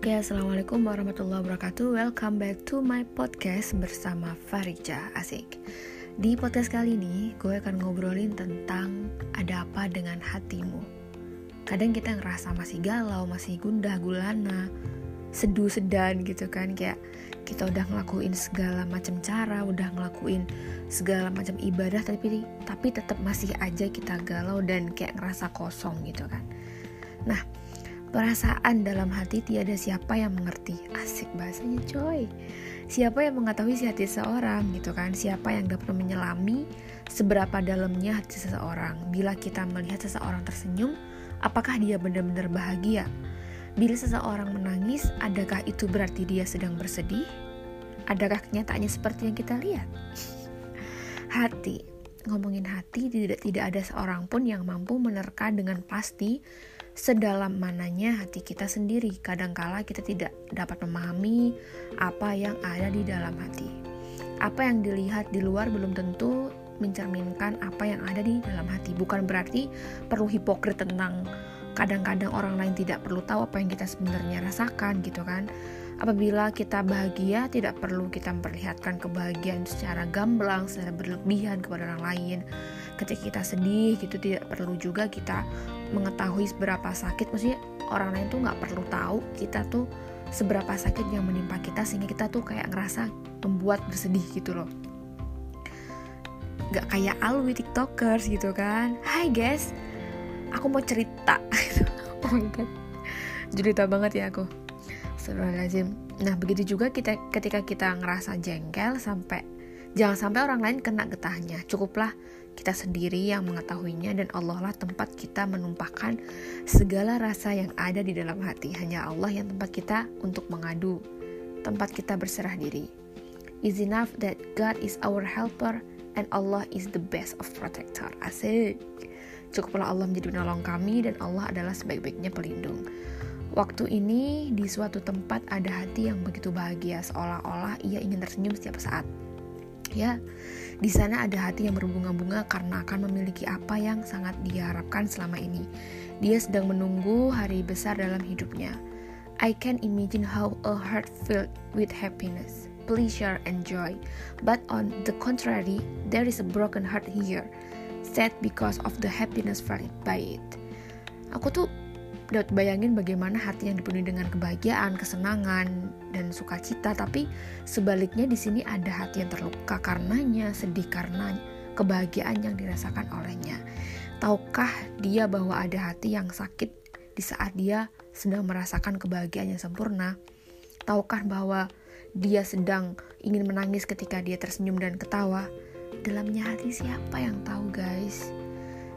Oke, Assalamualaikum warahmatullahi wabarakatuh. Welcome back to my podcast bersama Farija. Asik. Di podcast kali ini, gue akan ngobrolin tentang ada apa dengan hatimu. Kadang kita ngerasa masih galau, masih gundah, gulana Seduh, sedan gitu kan. Kayak kita udah ngelakuin segala macam cara Udah ngelakuin segala macam ibadah Tapi, tapi tetap masih aja kita galau dan kayak ngerasa kosong gitu kan. Nah, Perasaan dalam hati tiada siapa yang mengerti. Asik bahasanya coy. Siapa yang mengetahui si hati seseorang gitu kan? Siapa yang dapat menyelami seberapa dalamnya hati seseorang? Bila kita melihat seseorang tersenyum, apakah dia benar-benar bahagia? Bila seseorang menangis, adakah itu berarti dia sedang bersedih? Adakah kenyataannya seperti yang kita lihat? Hati, ngomongin hati tidak tidak ada seorang pun yang mampu menerka dengan pasti sedalam mananya hati kita sendiri. Kadangkala kita tidak dapat memahami apa yang ada di dalam hati. Apa yang dilihat di luar belum tentu mencerminkan apa yang ada di dalam hati. Bukan berarti perlu hipokrit tentang kadang-kadang orang lain tidak perlu tahu apa yang kita sebenarnya rasakan gitu kan. Apabila kita bahagia, tidak perlu kita memperlihatkan kebahagiaan secara gamblang, secara berlebihan kepada orang lain. Ketika kita sedih, gitu tidak perlu juga kita mengetahui seberapa sakit. Maksudnya orang lain tuh nggak perlu tahu kita tuh seberapa sakit yang menimpa kita sehingga kita tuh kayak ngerasa membuat bersedih gitu loh. Gak kayak alwi tiktokers gitu kan. Hai guys, aku mau cerita. oh my god, cerita banget ya aku Astagfirullahaladzim. Nah begitu juga kita ketika kita ngerasa jengkel sampai jangan sampai orang lain kena getahnya. Cukuplah kita sendiri yang mengetahuinya dan Allah lah tempat kita menumpahkan segala rasa yang ada di dalam hati. Hanya Allah yang tempat kita untuk mengadu, tempat kita berserah diri. Is enough that God is our helper and Allah is the best of protector. Asik. Cukuplah Allah menjadi penolong kami dan Allah adalah sebaik-baiknya pelindung. Waktu ini di suatu tempat ada hati yang begitu bahagia seolah-olah ia ingin tersenyum setiap saat. Ya, di sana ada hati yang berbunga-bunga karena akan memiliki apa yang sangat diharapkan selama ini. Dia sedang menunggu hari besar dalam hidupnya. I can imagine how a heart filled with happiness, pleasure, and joy. But on the contrary, there is a broken heart here, sad because of the happiness felt by it. Aku tuh dapat bayangin bagaimana hati yang dipenuhi dengan kebahagiaan, kesenangan, dan sukacita, tapi sebaliknya di sini ada hati yang terluka karenanya, sedih karena kebahagiaan yang dirasakan olehnya. Tahukah dia bahwa ada hati yang sakit di saat dia sedang merasakan kebahagiaan yang sempurna? Tahukah bahwa dia sedang ingin menangis ketika dia tersenyum dan ketawa? Dalamnya hati siapa yang tahu, guys?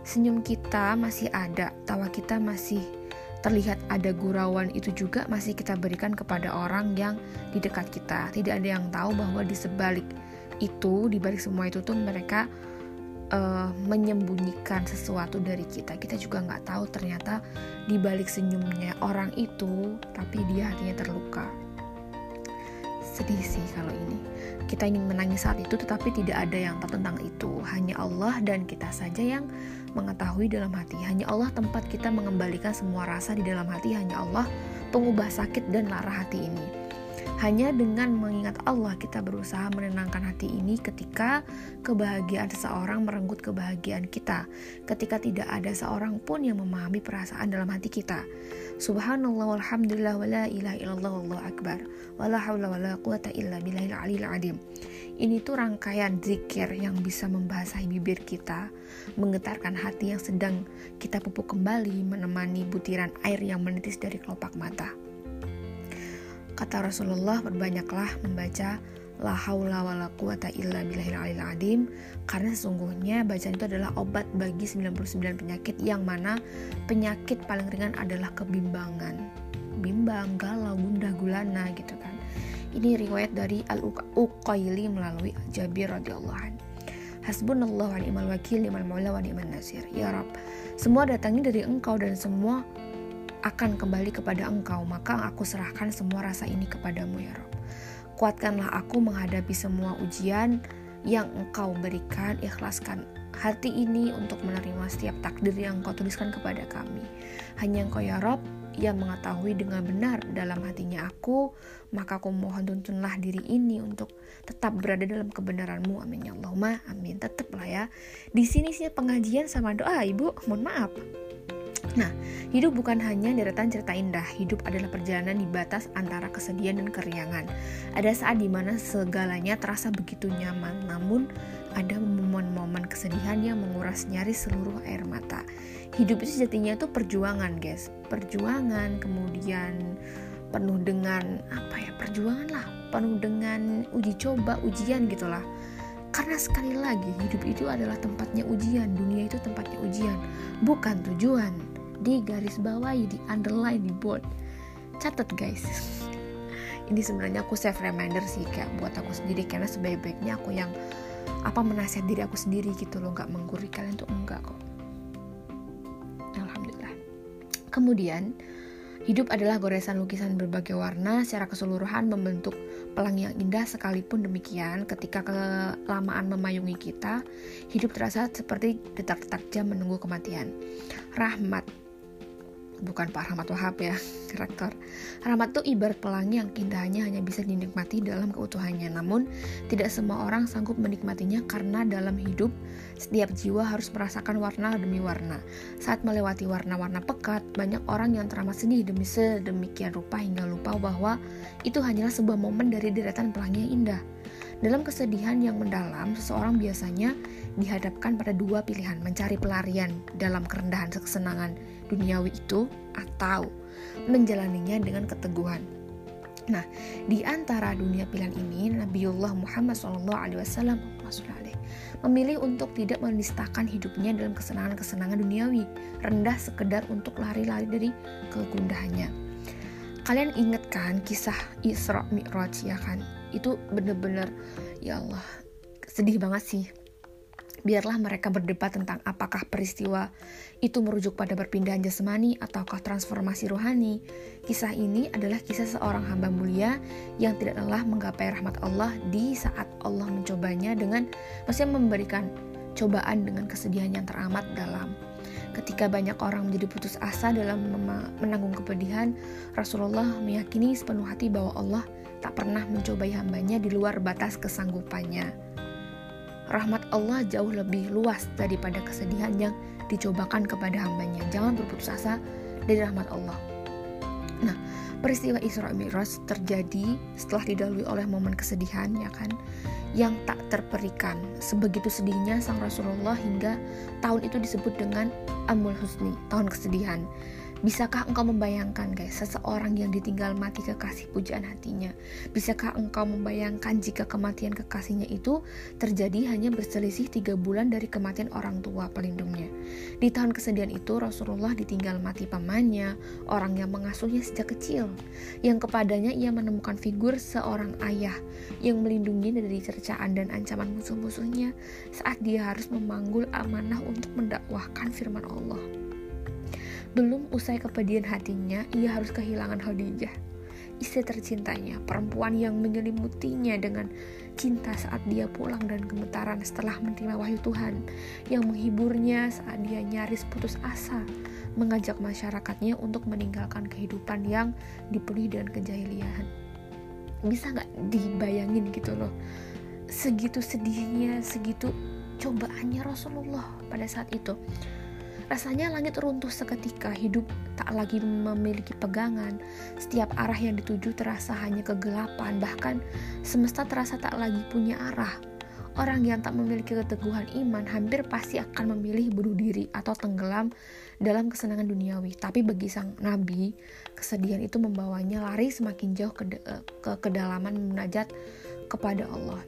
Senyum kita masih ada, tawa kita masih terlihat ada gurauan itu juga masih kita berikan kepada orang yang di dekat kita. Tidak ada yang tahu bahwa di sebalik itu, di balik semua itu tuh mereka uh, menyembunyikan sesuatu dari kita. Kita juga nggak tahu ternyata di balik senyumnya orang itu, tapi dia hatinya terluka. Sedih sih kalau ini. Kita ingin menangis saat itu, tetapi tidak ada yang tahu tentang itu. Hanya Allah dan kita saja yang mengetahui dalam hati. Hanya Allah tempat kita mengembalikan semua rasa di dalam hati. Hanya Allah pengubah sakit dan lara hati ini. Hanya dengan mengingat Allah kita berusaha menenangkan hati ini ketika kebahagiaan seseorang merenggut kebahagiaan kita. Ketika tidak ada seorang pun yang memahami perasaan dalam hati kita. Subhanallah walhamdulillah wala ilaha illallah akbar. Wala wala quwata illa billahil adim. Ini tuh rangkaian zikir yang bisa membasahi bibir kita, menggetarkan hati yang sedang kita pupuk kembali, menemani butiran air yang menitis dari kelopak mata. Kata Rasulullah, berbanyaklah membaca la haula wala quwata illa billahil alil adim karena sesungguhnya bacaan itu adalah obat bagi 99 penyakit yang mana penyakit paling ringan adalah kebimbangan bimbang, galau, gundah gulana gitu kan ini riwayat dari Al-Uqaili melalui Jabir radhiyallahu an. Hasbunallah wa ni'mal wakil ni'mal maula wa ni'mal nasir. Ya Rab, semua datangnya dari Engkau dan semua akan kembali kepada Engkau, maka aku serahkan semua rasa ini kepadamu ya Rab. Kuatkanlah aku menghadapi semua ujian yang Engkau berikan, ikhlaskan hati ini untuk menerima setiap takdir yang Engkau tuliskan kepada kami. Hanya Engkau ya Rob ia mengetahui dengan benar dalam hatinya aku, maka aku mohon tuntunlah diri ini untuk tetap berada dalam kebenaranmu. Amin ya Allahumma, amin. Tetap lah ya. Di sini sih pengajian sama doa, Ibu. Mohon maaf. Nah, hidup bukan hanya deretan cerita indah. Hidup adalah perjalanan di batas antara kesedihan dan keriangan. Ada saat di mana segalanya terasa begitu nyaman, namun ada momen-momen kesedihan yang menguras nyaris seluruh air mata. Hidup itu sejatinya itu perjuangan, guys. Perjuangan, kemudian penuh dengan apa ya? Perjuangan lah, penuh dengan uji coba, ujian gitulah. Karena sekali lagi hidup itu adalah tempatnya ujian, dunia itu tempatnya ujian, bukan tujuan di garis bawahi di underline di board catat guys. Ini sebenarnya aku save reminder sih kayak buat aku sendiri karena sebaik-baiknya aku yang apa menasihat diri aku sendiri gitu loh. Nggak menggurui kalian tuh enggak kok. Alhamdulillah. Kemudian hidup adalah goresan lukisan berbagai warna secara keseluruhan membentuk pelangi yang indah sekalipun demikian. Ketika kelamaan memayungi kita hidup terasa seperti detak-detak jam menunggu kematian. Rahmat bukan Pak Rahmat Wahab ya, rektor. Rahmat itu ibarat pelangi yang indahnya hanya bisa dinikmati dalam keutuhannya. Namun, tidak semua orang sanggup menikmatinya karena dalam hidup, setiap jiwa harus merasakan warna demi warna. Saat melewati warna-warna pekat, banyak orang yang teramat sedih demi sedemikian rupa hingga lupa bahwa itu hanyalah sebuah momen dari deretan pelangi yang indah. Dalam kesedihan yang mendalam, seseorang biasanya dihadapkan pada dua pilihan, mencari pelarian dalam kerendahan kesenangan duniawi itu atau menjalaninya dengan keteguhan. Nah, di antara dunia pilihan ini, Nabiullah Muhammad SAW memilih untuk tidak menistakan hidupnya dalam kesenangan-kesenangan duniawi, rendah sekedar untuk lari-lari dari kegundahannya. Kalian inget kan kisah Isra Mi'raj ya kan? itu bener-bener ya Allah sedih banget sih biarlah mereka berdebat tentang apakah peristiwa itu merujuk pada perpindahan jasmani ataukah transformasi rohani. Kisah ini adalah kisah seorang hamba mulia yang tidak lelah menggapai rahmat Allah di saat Allah mencobanya dengan maksudnya memberikan cobaan dengan kesedihan yang teramat dalam. Ketika banyak orang menjadi putus asa dalam menanggung kepedihan, Rasulullah meyakini sepenuh hati bahwa Allah tak pernah mencobai hambanya di luar batas kesanggupannya. Rahmat Allah jauh lebih luas daripada kesedihan yang dicobakan kepada hambanya. Jangan berputus asa dari rahmat Allah. Nah, peristiwa Isra Mi'raj terjadi setelah didahului oleh momen kesedihan, ya kan, yang tak terperikan. Sebegitu sedihnya sang Rasulullah hingga tahun itu disebut dengan Amul Husni, tahun kesedihan. Bisakah engkau membayangkan guys, seseorang yang ditinggal mati kekasih pujaan hatinya? Bisakah engkau membayangkan jika kematian kekasihnya itu terjadi hanya berselisih tiga bulan dari kematian orang tua pelindungnya? Di tahun kesedihan itu Rasulullah ditinggal mati pamannya, orang yang mengasuhnya sejak kecil, yang kepadanya ia menemukan figur seorang ayah yang melindungi dari cercaan dan ancaman musuh-musuhnya saat dia harus memanggul amanah untuk mendakwahkan firman Allah. Belum usai kepedihan hatinya, ia harus kehilangan Khadijah, istri tercintanya, perempuan yang menyelimutinya dengan cinta saat dia pulang dan gemetaran setelah menerima wahyu Tuhan, yang menghiburnya saat dia nyaris putus asa, mengajak masyarakatnya untuk meninggalkan kehidupan yang dipenuhi dengan kejahilian. Bisa nggak dibayangin gitu loh, segitu sedihnya, segitu cobaannya Rasulullah pada saat itu Rasanya langit runtuh seketika, hidup tak lagi memiliki pegangan. Setiap arah yang dituju terasa hanya kegelapan, bahkan semesta terasa tak lagi punya arah. Orang yang tak memiliki keteguhan iman hampir pasti akan memilih bunuh diri atau tenggelam dalam kesenangan duniawi. Tapi bagi sang nabi, kesedihan itu membawanya lari semakin jauh ke, ke kedalaman munajat kepada Allah.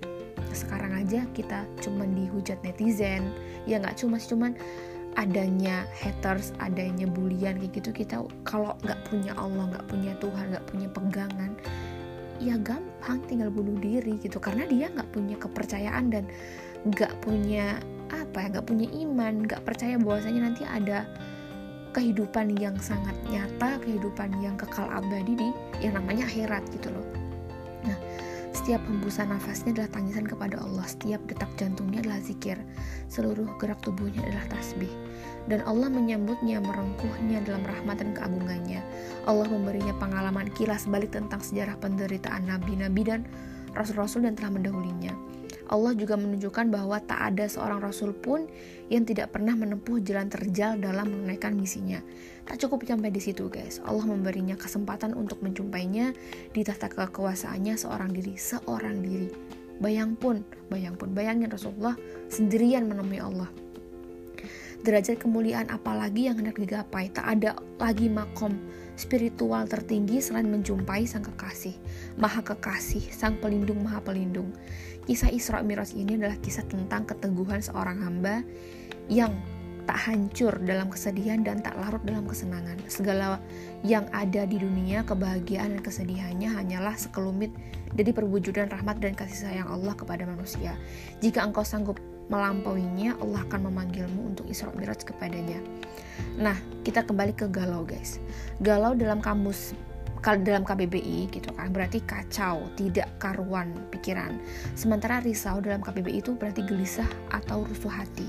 Sekarang aja kita cuman dihujat netizen, ya nggak cuma cuman adanya haters, adanya bulian kayak gitu kita kalau nggak punya Allah, nggak punya Tuhan, nggak punya pegangan, ya gampang tinggal bunuh diri gitu karena dia nggak punya kepercayaan dan nggak punya apa ya nggak punya iman, nggak percaya bahwasanya nanti ada kehidupan yang sangat nyata, kehidupan yang kekal abadi di yang namanya akhirat gitu loh. Setiap hembusan nafasnya adalah tangisan kepada Allah. Setiap detak jantungnya adalah zikir. Seluruh gerak tubuhnya adalah tasbih. Dan Allah menyambutnya, merengkuhnya dalam rahmat dan keagungannya. Allah memberinya pengalaman kilas balik tentang sejarah penderitaan nabi-nabi dan rasul-rasul yang telah mendahulinya. Allah juga menunjukkan bahwa tak ada seorang rasul pun yang tidak pernah menempuh jalan terjal dalam menunaikan misinya. Tak cukup sampai di situ, guys. Allah memberinya kesempatan untuk menjumpainya di tahta kekuasaannya seorang diri, seorang diri. Bayang pun, bayang pun, bayangin Rasulullah sendirian menemui Allah. Derajat kemuliaan apalagi yang hendak digapai, tak ada lagi makom spiritual tertinggi selain menjumpai sang kekasih, maha kekasih, sang pelindung maha pelindung. Kisah Isra Mi'raj ini adalah kisah tentang keteguhan seorang hamba yang tak hancur dalam kesedihan dan tak larut dalam kesenangan. Segala yang ada di dunia, kebahagiaan dan kesedihannya hanyalah sekelumit dari perwujudan rahmat dan kasih sayang Allah kepada manusia. Jika engkau sanggup melampauinya, Allah akan memanggilmu untuk Isra Mi'raj kepadanya. Nah, kita kembali ke galau, guys. Galau dalam kamus dalam KBBI gitu kan berarti kacau tidak karuan pikiran sementara risau dalam KBBI itu berarti gelisah atau rusuh hati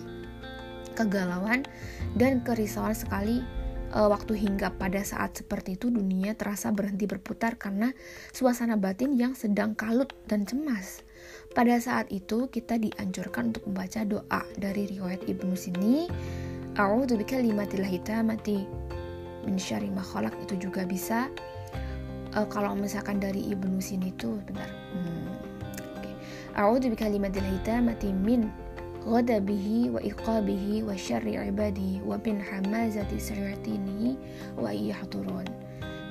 kegalauan dan kerisauan sekali e, waktu hingga pada saat seperti itu dunia terasa berhenti berputar karena suasana batin yang sedang kalut dan cemas. Pada saat itu kita dianjurkan untuk membaca doa dari riwayat Ibnu Sini. A'udzu bikalimatillahi hitamati min syarri ma itu juga bisa uh, kalau misalkan dari Ibnu Sini itu bentar. Hmm, okay. A'udzu bikalimatil hitamati min syarri ibadihi wa bin hamazati syayatinihi wa iyahdurun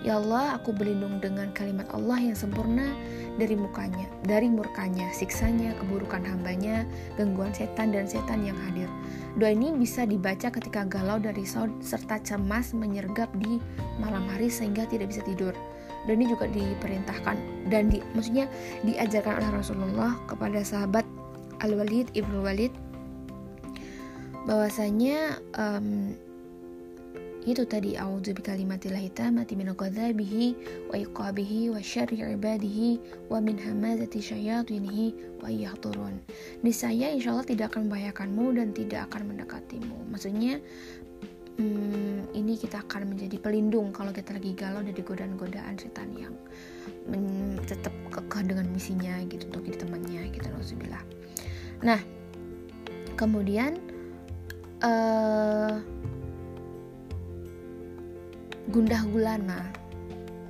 Ya Allah, aku berlindung dengan kalimat Allah yang sempurna dari mukanya, dari murkanya, siksanya, keburukan hambanya, gangguan setan dan setan yang hadir. Doa ini bisa dibaca ketika galau dari risau serta cemas menyergap di malam hari sehingga tidak bisa tidur dan ini juga diperintahkan dan di maksudnya diajarkan oleh Rasulullah kepada sahabat Al Walid ibnu Walid bahwasanya um, itu tadi a'udzu bikalimatillahi tammati min ghadabihi wa iqabihi wa syarri ibadihi wa min hamazati syayatinihi wa yahdurun. Niscaya insyaallah tidak akan membahayakanmu dan tidak akan mendekatimu. Maksudnya hmm, ini kita akan menjadi pelindung kalau kita lagi galau dari godaan-godaan setan yang tetap kekeh dengan misinya gitu untuk jadi temannya gitu Alhamdulillah. Nah kemudian uh, gundah gulana.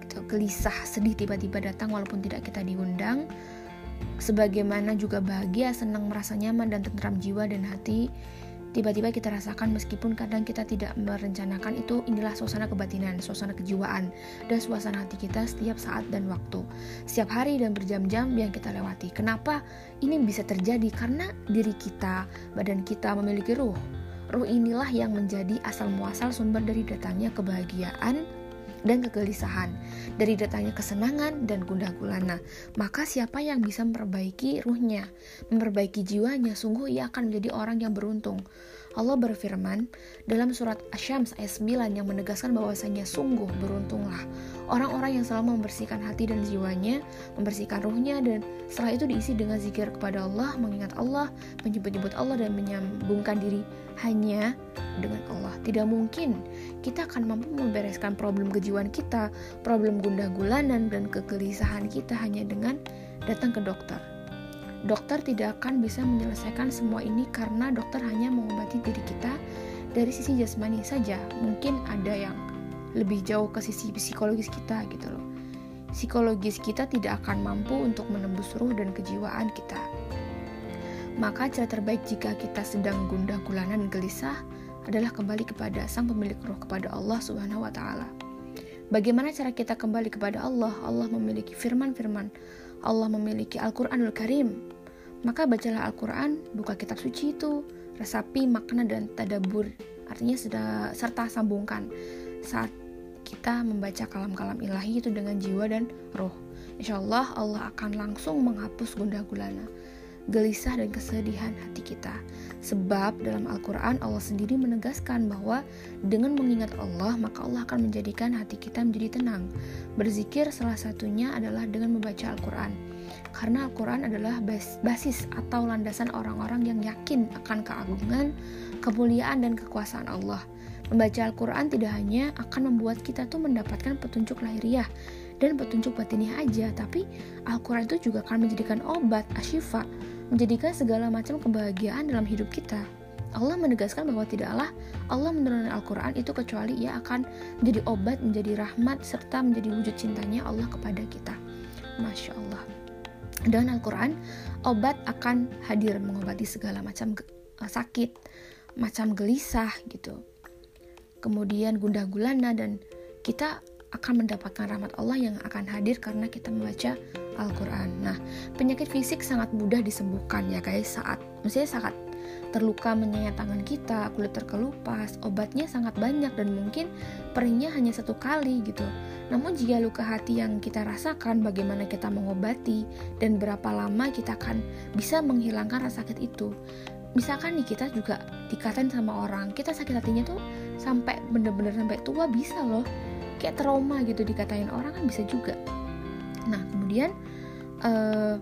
Gitu, gelisah sedih tiba-tiba datang walaupun tidak kita diundang. Sebagaimana juga bahagia senang merasa nyaman dan tentram jiwa dan hati tiba-tiba kita rasakan meskipun kadang kita tidak merencanakan itu inilah suasana kebatinan, suasana kejiwaan dan suasana hati kita setiap saat dan waktu. Setiap hari dan berjam-jam yang kita lewati. Kenapa ini bisa terjadi? Karena diri kita, badan kita memiliki ruh. Ruh inilah yang menjadi asal muasal sumber dari datangnya kebahagiaan dan kegelisahan, dari datangnya kesenangan dan gundah gulana. Maka siapa yang bisa memperbaiki ruhnya, memperbaiki jiwanya, sungguh ia akan menjadi orang yang beruntung. Allah berfirman dalam surat Asyams ayat 9 yang menegaskan bahwasanya sungguh beruntunglah orang-orang yang selalu membersihkan hati dan jiwanya, membersihkan ruhnya dan setelah itu diisi dengan zikir kepada Allah, mengingat Allah, menyebut-nyebut Allah dan menyambungkan diri hanya dengan Allah. Tidak mungkin kita akan mampu membereskan problem kejiwaan kita, problem gundah gulanan dan kegelisahan kita hanya dengan datang ke dokter dokter tidak akan bisa menyelesaikan semua ini karena dokter hanya mengobati diri kita dari sisi jasmani saja. Mungkin ada yang lebih jauh ke sisi psikologis kita gitu loh. Psikologis kita tidak akan mampu untuk menembus ruh dan kejiwaan kita. Maka cara terbaik jika kita sedang gundah gulana gelisah adalah kembali kepada sang pemilik ruh kepada Allah Subhanahu wa taala. Bagaimana cara kita kembali kepada Allah? Allah memiliki firman-firman. Allah memiliki Al-Qur'anul Karim maka bacalah Al-Quran, buka kitab suci itu, resapi makna dan tadabur. Artinya sudah serta sambungkan saat kita membaca kalam-kalam ilahi itu dengan jiwa dan roh. Insya Allah Allah akan langsung menghapus gundah gulana, gelisah dan kesedihan hati kita. Sebab dalam Al-Quran Allah sendiri menegaskan bahwa dengan mengingat Allah maka Allah akan menjadikan hati kita menjadi tenang. Berzikir salah satunya adalah dengan membaca Al-Quran. karena Al-Quran adalah basis atau landasan orang-orang yang yakin akan keagungan, kemuliaan, dan kekuasaan Allah. Membaca Al-Quran tidak hanya akan membuat kita tuh mendapatkan petunjuk lahiriah dan petunjuk batiniah aja, tapi Al-Quran itu juga akan menjadikan obat, asyifa, menjadikan segala macam kebahagiaan dalam hidup kita. Allah menegaskan bahwa tidaklah Allah menurunkan Al-Quran itu kecuali ia akan menjadi obat, menjadi rahmat, serta menjadi wujud cintanya Allah kepada kita. Masya Allah. Dan Al-Quran, obat akan hadir mengobati segala macam eh, sakit, macam gelisah gitu. Kemudian gundah gulana dan kita akan mendapatkan rahmat Allah yang akan hadir karena kita membaca Al-Quran. Nah, penyakit fisik sangat mudah disembuhkan ya guys saat, maksudnya saat terluka menyayat tangan kita, kulit terkelupas, obatnya sangat banyak dan mungkin perihnya hanya satu kali gitu. Namun jika luka hati yang kita rasakan, bagaimana kita mengobati dan berapa lama kita akan bisa menghilangkan rasa sakit itu. Misalkan nih kita juga dikatain sama orang, kita sakit hatinya tuh sampai bener-bener sampai tua bisa loh. Kayak trauma gitu dikatain orang kan bisa juga. Nah kemudian uh,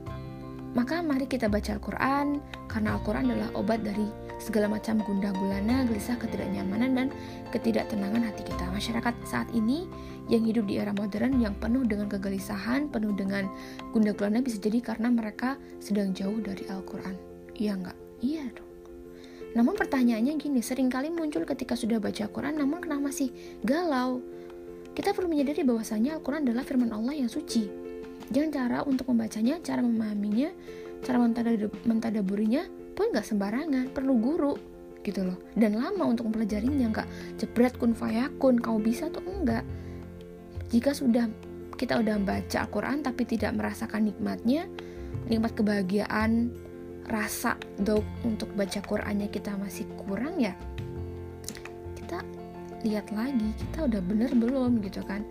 maka mari kita baca Al-Quran, karena Al-Quran adalah obat dari segala macam gundah gulana, gelisah, ketidaknyamanan, dan ketidaktenangan hati kita. Masyarakat saat ini yang hidup di era modern yang penuh dengan kegelisahan, penuh dengan gundah gulana bisa jadi karena mereka sedang jauh dari Al-Quran. Iya nggak? Iya dong. Namun pertanyaannya gini, sering kali muncul ketika sudah baca Al-Quran, namun kenapa masih galau? Kita perlu menyadari bahwasanya Al-Quran adalah firman Allah yang suci Jangan cara untuk membacanya, cara memahaminya, cara mentadaburinya pun nggak sembarangan, perlu guru gitu loh. Dan lama untuk mempelajarinya, nggak jebret kun fayakun, kau bisa tuh enggak. Jika sudah kita udah baca Al-Quran tapi tidak merasakan nikmatnya, nikmat kebahagiaan, rasa dok untuk baca Qurannya kita masih kurang ya, kita lihat lagi kita udah bener belum gitu kan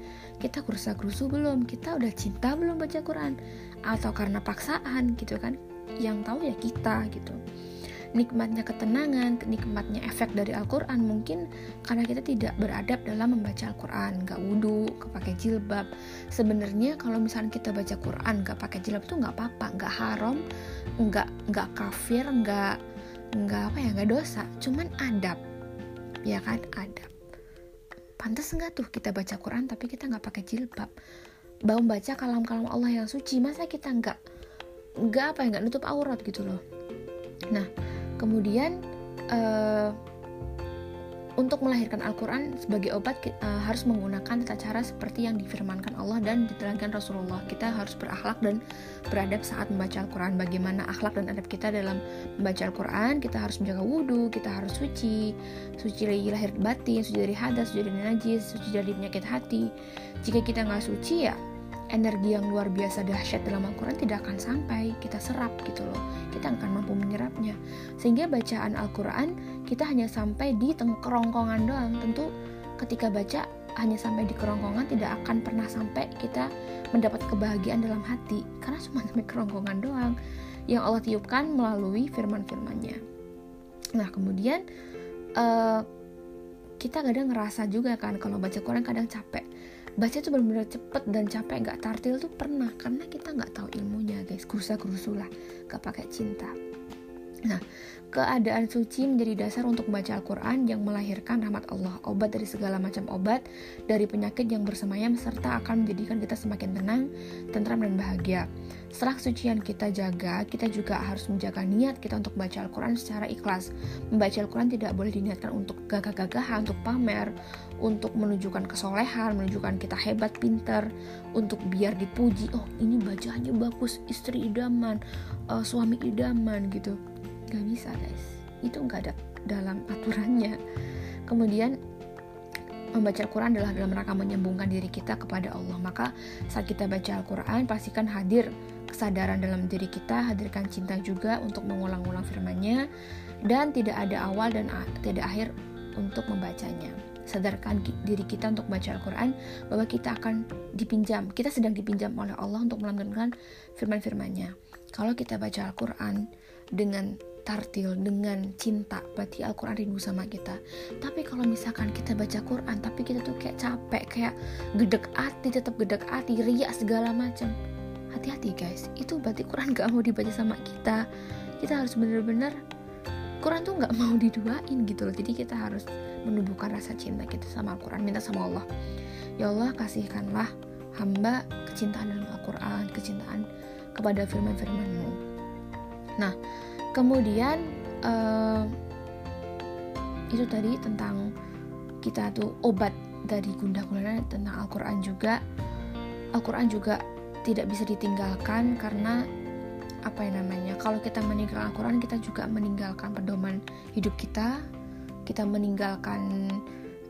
kita kursa kerusu belum? Kita udah cinta belum baca Quran? Atau karena paksaan gitu kan? Yang tahu ya kita gitu. Nikmatnya ketenangan, nikmatnya efek dari Al-Quran mungkin karena kita tidak beradab dalam membaca Al-Quran, nggak wudhu, nggak pakai jilbab. Sebenarnya kalau misalnya kita baca Quran nggak pakai jilbab itu nggak apa-apa, nggak haram, nggak nggak kafir, nggak nggak apa ya nggak dosa, cuman adab, ya kan? Adab pantas nggak tuh kita baca Quran tapi kita nggak pakai jilbab? Bau baca kalam-kalam Allah yang suci masa kita nggak nggak apa ya nggak nutup aurat gitu loh. Nah kemudian uh, untuk melahirkan Al-Quran sebagai obat uh, harus menggunakan tata cara seperti yang difirmankan Allah dan diterangkan Rasulullah. Kita harus berakhlak dan beradab saat membaca Al-Quran. Bagaimana akhlak dan adab kita dalam membaca Al-Quran? Kita harus menjaga wudhu, kita harus suci, suci dari lahir batin, suci dari hadas, suci dari najis, suci dari penyakit hati. Jika kita nggak suci ya energi yang luar biasa dahsyat dalam Al-Quran tidak akan sampai. Kita serap gitu loh. Kita akan mampu menyerapnya. Sehingga bacaan Al-Quran kita hanya sampai di kerongkongan doang. Tentu ketika baca hanya sampai di kerongkongan tidak akan pernah sampai kita mendapat kebahagiaan dalam hati. Karena cuma sampai kerongkongan doang yang Allah tiupkan melalui firman-firmannya. Nah kemudian uh, kita kadang ngerasa juga kan kalau baca Quran kadang capek baca tuh benar-benar cepet dan capek nggak tartil tuh pernah karena kita nggak tahu ilmunya guys. Kurusa kurusu lah gak pakai cinta. Nah keadaan suci menjadi dasar untuk membaca Al-Quran yang melahirkan rahmat Allah. Obat dari segala macam obat dari penyakit yang bersemayam serta akan menjadikan kita semakin tenang tentram dan bahagia. Setelah kesucian kita jaga, kita juga harus menjaga niat kita untuk baca Al-Quran secara ikhlas. Membaca Al-Quran tidak boleh diniatkan untuk gagah-gagahan, untuk pamer, untuk menunjukkan kesolehan, menunjukkan kita hebat, pinter, untuk biar dipuji. Oh, ini bacaannya bagus, istri idaman, uh, suami idaman gitu. Gak bisa guys, itu gak ada dalam aturannya. Kemudian membaca Al-Quran adalah dalam rangka menyambungkan diri kita kepada Allah. Maka saat kita baca Al-Quran, pastikan hadir kesadaran dalam diri kita, hadirkan cinta juga untuk mengulang-ulang firman-Nya dan tidak ada awal dan tidak akhir untuk membacanya. Sadarkan diri kita untuk baca Al-Quran bahwa kita akan dipinjam, kita sedang dipinjam oleh Allah untuk melanggengkan firman-firmannya. Kalau kita baca Al-Quran dengan tartil dengan cinta berarti Al-Quran rindu sama kita. Tapi kalau misalkan kita baca Quran tapi kita tuh kayak capek kayak gedek hati tetap gedek hati riak segala macam. Hati-hati guys. Itu berarti Quran gak mau dibaca sama kita. Kita harus bener-bener Quran tuh nggak mau diduain gitu loh. Jadi kita harus menumbuhkan rasa cinta kita sama Al-Quran minta sama Allah. Ya Allah kasihkanlah hamba kecintaan dalam Al-Quran kecintaan kepada firman-firmanmu. Nah kemudian uh, itu tadi tentang kita tuh obat dari gundah gulana tentang Al-Quran juga. Al-Quran juga tidak bisa ditinggalkan karena apa yang namanya kalau kita meninggalkan Al-Quran kita juga meninggalkan pedoman hidup kita kita meninggalkan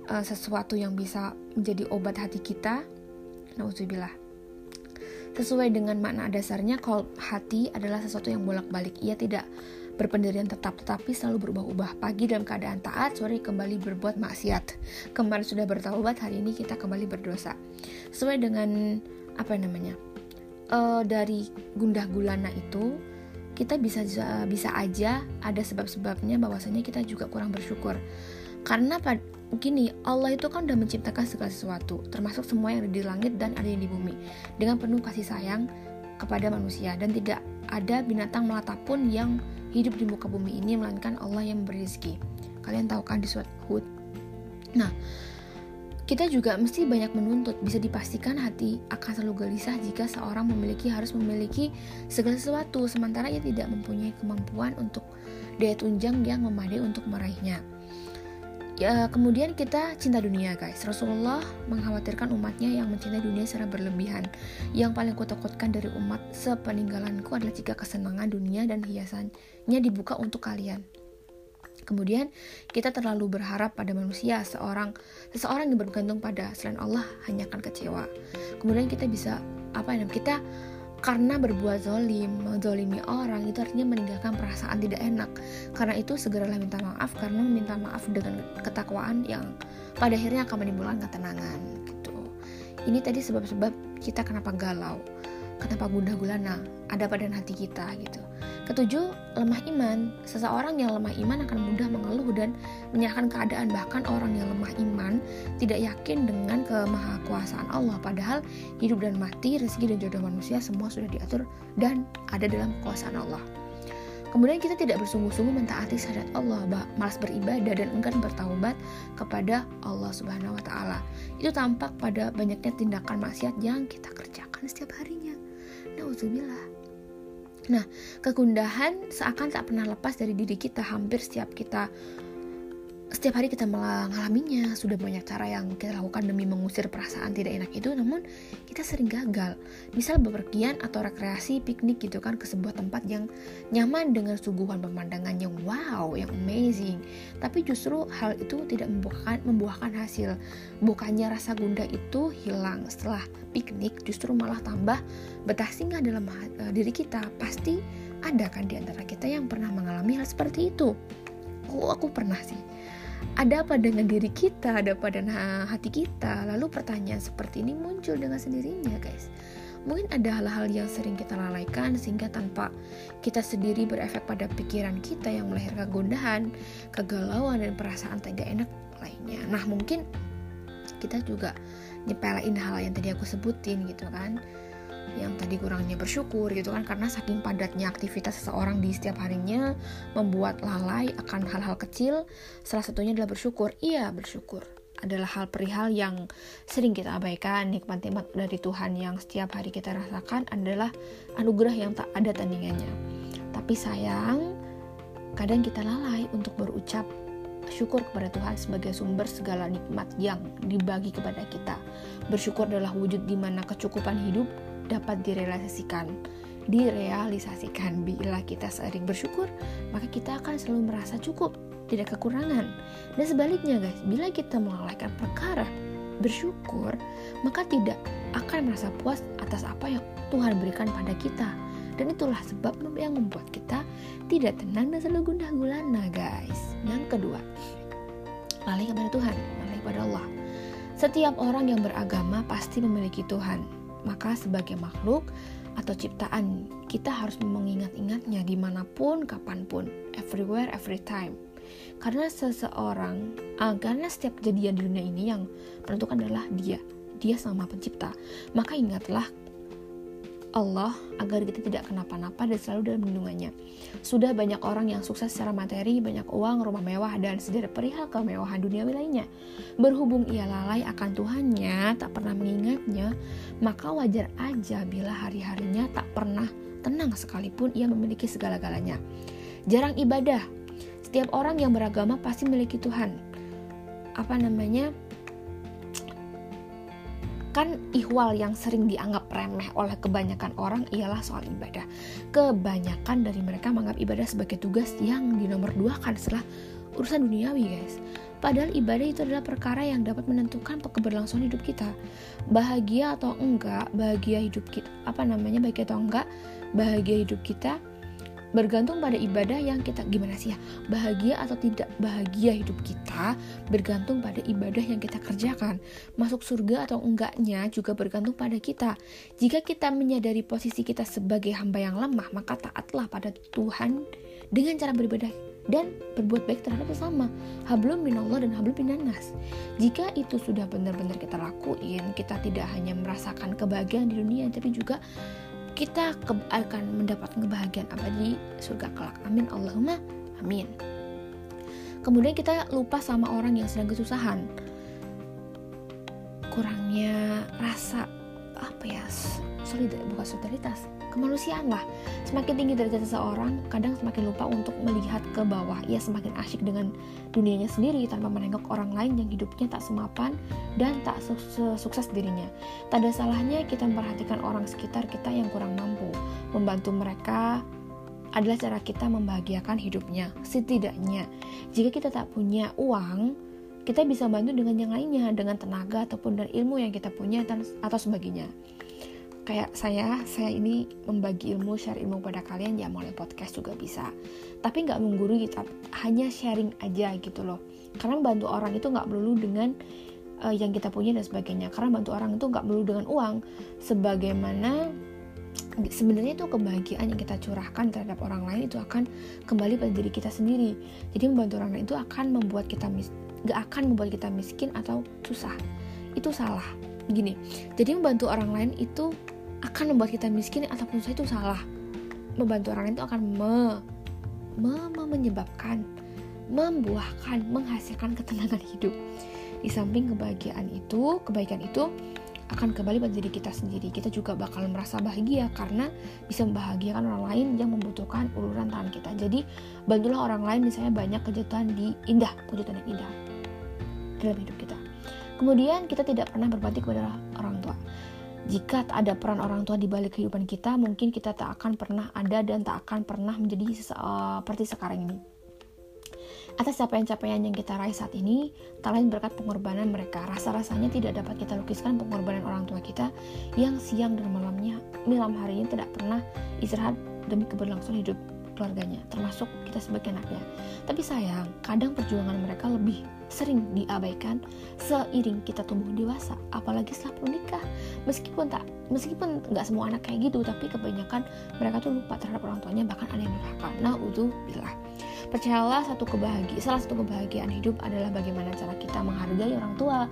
uh, sesuatu yang bisa menjadi obat hati kita nauzubillah. Sesuai dengan makna dasarnya kalau hati adalah sesuatu yang bolak-balik. Ia tidak berpendirian tetap tetapi selalu berubah-ubah. Pagi dalam keadaan taat sore kembali berbuat maksiat. Kemarin sudah bertaubat hari ini kita kembali berdosa. Sesuai dengan apa namanya uh, dari gundah gulana itu kita bisa bisa aja ada sebab-sebabnya bahwasanya kita juga kurang bersyukur. Karena gini Allah itu kan udah menciptakan segala sesuatu termasuk semua yang ada di langit dan ada yang di bumi dengan penuh kasih sayang kepada manusia. Dan tidak ada binatang melata pun yang hidup di muka bumi ini melainkan Allah yang memberi rezeki. Kalian tahu kan di surat Hud? Nah kita juga mesti banyak menuntut. Bisa dipastikan hati akan selalu gelisah jika seorang memiliki harus memiliki segala sesuatu sementara ia tidak mempunyai kemampuan untuk daya tunjang yang memadai untuk meraihnya. Ya, kemudian kita cinta dunia guys Rasulullah mengkhawatirkan umatnya yang mencintai dunia secara berlebihan Yang paling kutakutkan dari umat sepeninggalanku adalah jika kesenangan dunia dan hiasannya dibuka untuk kalian Kemudian kita terlalu berharap pada manusia, seorang seseorang yang bergantung pada selain Allah hanya akan kecewa. Kemudian kita bisa apa ya? Kita karena berbuat zolim, menzolimi orang itu artinya meninggalkan perasaan tidak enak. Karena itu segeralah minta maaf karena meminta maaf dengan ketakwaan yang pada akhirnya akan menimbulkan ketenangan gitu. Ini tadi sebab-sebab kita kenapa galau, kenapa gundah gulana ada pada hati kita gitu. Ketujuh, lemah iman. Seseorang yang lemah iman akan mudah mengeluh dan menyerahkan keadaan. Bahkan orang yang lemah iman tidak yakin dengan kemahakuasaan Allah. Padahal hidup dan mati, rezeki dan jodoh manusia semua sudah diatur dan ada dalam kekuasaan Allah. Kemudian kita tidak bersungguh-sungguh mentaati syariat Allah, malas beribadah dan enggan bertaubat kepada Allah Subhanahu wa taala. Itu tampak pada banyaknya tindakan maksiat yang kita kerjakan setiap harinya. Nauzubillah. Nah, kegundahan seakan tak pernah lepas dari diri kita. Hampir setiap kita setiap hari kita mengalaminya sudah banyak cara yang kita lakukan demi mengusir perasaan tidak enak itu namun kita sering gagal. Misal bepergian atau rekreasi piknik gitu kan ke sebuah tempat yang nyaman dengan suguhan pemandangan yang wow yang amazing. Tapi justru hal itu tidak membuahkan membuahkan hasil. Bukannya rasa gundah itu hilang. Setelah piknik justru malah tambah betah singgah dalam uh, diri kita. Pasti ada kan di antara kita yang pernah mengalami hal seperti itu? Oh aku pernah sih ada apa dengan diri kita, ada apa dengan hati kita. Lalu pertanyaan seperti ini muncul dengan sendirinya, guys. Mungkin ada hal-hal yang sering kita lalaikan sehingga tanpa kita sendiri berefek pada pikiran kita yang melahirkan gundahan, kegalauan dan perasaan tidak enak lainnya. Nah, mungkin kita juga nyepelein hal yang tadi aku sebutin gitu kan yang tadi kurangnya bersyukur gitu kan karena saking padatnya aktivitas seseorang di setiap harinya membuat lalai akan hal-hal kecil salah satunya adalah bersyukur. Iya bersyukur adalah hal perihal yang sering kita abaikan. Nikmat-nikmat dari Tuhan yang setiap hari kita rasakan adalah anugerah yang tak ada tandingannya. Tapi sayang kadang kita lalai untuk berucap syukur kepada Tuhan sebagai sumber segala nikmat yang dibagi kepada kita. Bersyukur adalah wujud di mana kecukupan hidup dapat direalisasikan direalisasikan. Bila kita sering bersyukur maka kita akan selalu merasa cukup tidak kekurangan. Dan sebaliknya guys bila kita melalaikan perkara bersyukur maka tidak akan merasa puas atas apa yang Tuhan berikan pada kita. Dan itulah sebab yang membuat kita tidak tenang dan selalu gundah gulana guys. Yang kedua lalai kepada Tuhan lalai kepada Allah. Setiap orang yang beragama pasti memiliki Tuhan maka sebagai makhluk atau ciptaan, kita harus mengingat-ingatnya di mana pun, kapan pun, everywhere, every time. Karena seseorang, uh, karena setiap kejadian di dunia ini yang menentukan adalah dia, dia sama pencipta. Maka ingatlah Allah agar kita tidak kenapa-napa dan selalu dalam lindungannya. Sudah banyak orang yang sukses secara materi, banyak uang, rumah mewah, dan sederet perihal kemewahan dunia lainnya. Berhubung ia lalai akan Tuhannya, tak pernah mengingatnya, maka wajar aja bila hari-harinya tak pernah tenang sekalipun ia memiliki segala-galanya. Jarang ibadah. Setiap orang yang beragama pasti memiliki Tuhan. Apa namanya? Kan ihwal yang sering dianggap remeh oleh kebanyakan orang ialah soal ibadah. Kebanyakan dari mereka menganggap ibadah sebagai tugas yang dinomor dua kan setelah urusan duniawi guys. Padahal ibadah itu adalah perkara yang dapat menentukan keberlangsungan hidup kita. Bahagia atau enggak, bahagia hidup kita, apa namanya bahagia atau enggak, bahagia hidup kita bergantung pada ibadah yang kita gimana sih ya bahagia atau tidak bahagia hidup kita bergantung pada ibadah yang kita kerjakan. Masuk surga atau enggaknya juga bergantung pada kita. Jika kita menyadari posisi kita sebagai hamba yang lemah maka taatlah pada Tuhan dengan cara beribadah dan berbuat baik terhadap sesama. Hablum minallah dan hablum minanas jika itu sudah benar-benar kita lakuin kita tidak hanya merasakan kebahagiaan di dunia tapi juga kita ke akan mendapatkan kebahagiaan abadi surga kelak. Amin Allahumma amin. Kemudian kita lupa sama orang yang sedang kesusahan. Kurangnya rasa apa ya solidar bukan solidaritas kemanusiaan lah. Semakin tinggi derajat seseorang kadang semakin lupa untuk melihat ke bawah. Ia semakin asyik dengan dunianya sendiri tanpa menengok orang lain yang hidupnya tak semapan dan tak sukses dirinya. Tak ada salahnya kita memperhatikan orang sekitar kita yang kurang mampu. Membantu mereka adalah cara kita membahagiakan hidupnya. Setidaknya jika kita tak punya uang kita bisa bantu dengan yang lainnya dengan tenaga ataupun dari ilmu yang kita punya atau sebagainya kayak saya saya ini membagi ilmu share ilmu pada kalian ya melalui podcast juga bisa. Tapi nggak menggurui kita hanya sharing aja gitu loh. Karena membantu orang itu nggak perlu dengan uh, yang kita punya dan sebagainya. Karena bantu orang itu nggak perlu dengan uang. Sebagaimana sebenarnya itu kebahagiaan yang kita curahkan terhadap orang lain itu akan kembali pada diri kita sendiri. Jadi membantu orang lain itu akan membuat kita mis gak akan membuat kita miskin atau susah. Itu salah. Gini jadi membantu orang lain itu akan membuat kita miskin ataupun susah itu salah. Membantu orang lain itu akan me, me, me menyebabkan membuahkan menghasilkan ketenangan hidup. Di samping kebahagiaan itu kebaikan itu akan kembali pada diri kita sendiri. Kita juga bakal merasa bahagia karena bisa membahagiakan orang lain yang membutuhkan uluran tangan kita. Jadi bantulah orang lain misalnya banyak kejatuhan di indah kejutan yang indah dalam hidup kita. Kemudian kita tidak pernah berbakti kepada orang tua jika tak ada peran orang tua di balik kehidupan kita, mungkin kita tak akan pernah ada dan tak akan pernah menjadi seperti sekarang ini. Atas capaian-capaian yang kita raih saat ini, tak lain berkat pengorbanan mereka. Rasa-rasanya tidak dapat kita lukiskan pengorbanan orang tua kita yang siang dan malamnya, malam harinya tidak pernah istirahat demi keberlangsungan hidup keluarganya, termasuk kita sebagai anaknya. Tapi sayang, kadang perjuangan mereka lebih sering diabaikan seiring kita tumbuh dewasa, apalagi setelah menikah. Meskipun tak, meskipun nggak semua anak kayak gitu, tapi kebanyakan mereka tuh lupa terhadap orang tuanya, bahkan ada yang durhaka. Nah, itu bila percayalah satu kebahagiaan, salah satu kebahagiaan hidup adalah bagaimana cara kita menghargai orang tua,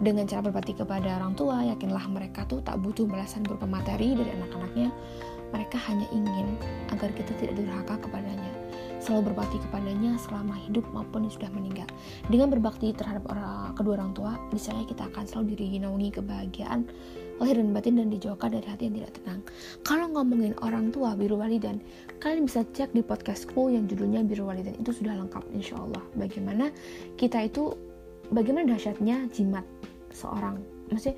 dengan cara berbakti kepada orang tua, yakinlah mereka tuh tak butuh balasan berupa materi dari anak-anaknya, mereka hanya ingin agar kita tidak durhaka kepadanya, selalu berbakti kepadanya selama hidup maupun sudah meninggal. Dengan berbakti terhadap orang, kedua orang tua, misalnya kita akan selalu dinaungi kebahagiaan lahir dan batin dan dijauhkan dari hati yang tidak tenang. Kalau ngomongin orang tua biru walidan, kalian bisa cek di podcastku yang judulnya biru walidan itu sudah lengkap insya Allah. Bagaimana kita itu, bagaimana dahsyatnya jimat seorang, maksudnya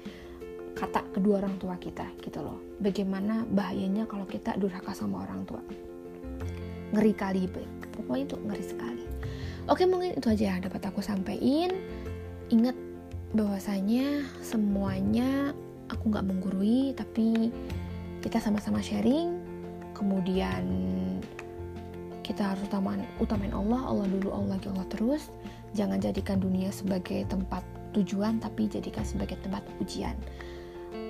kata kedua orang tua kita gitu loh. Bagaimana bahayanya kalau kita durhaka sama orang tua? Ngeri kali pokoknya itu ngeri sekali. Oke mungkin itu aja yang dapat aku sampaikan. Ingat bahwasanya semuanya aku nggak menggurui tapi kita sama-sama sharing. Kemudian kita harus utamain, utamain Allah Allah dulu Allah lagi Allah terus. Jangan jadikan dunia sebagai tempat tujuan tapi jadikan sebagai tempat ujian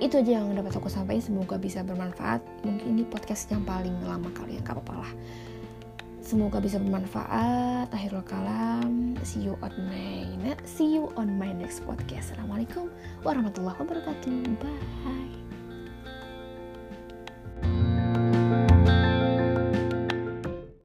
itu aja yang dapat aku sampaikan. Semoga bisa bermanfaat. Mungkin ini podcast yang paling lama kali ya gak apa-apa lah. Semoga bisa bermanfaat. Akhirul kalam. See you on my see you on my next podcast. Assalamualaikum warahmatullahi wabarakatuh. Bye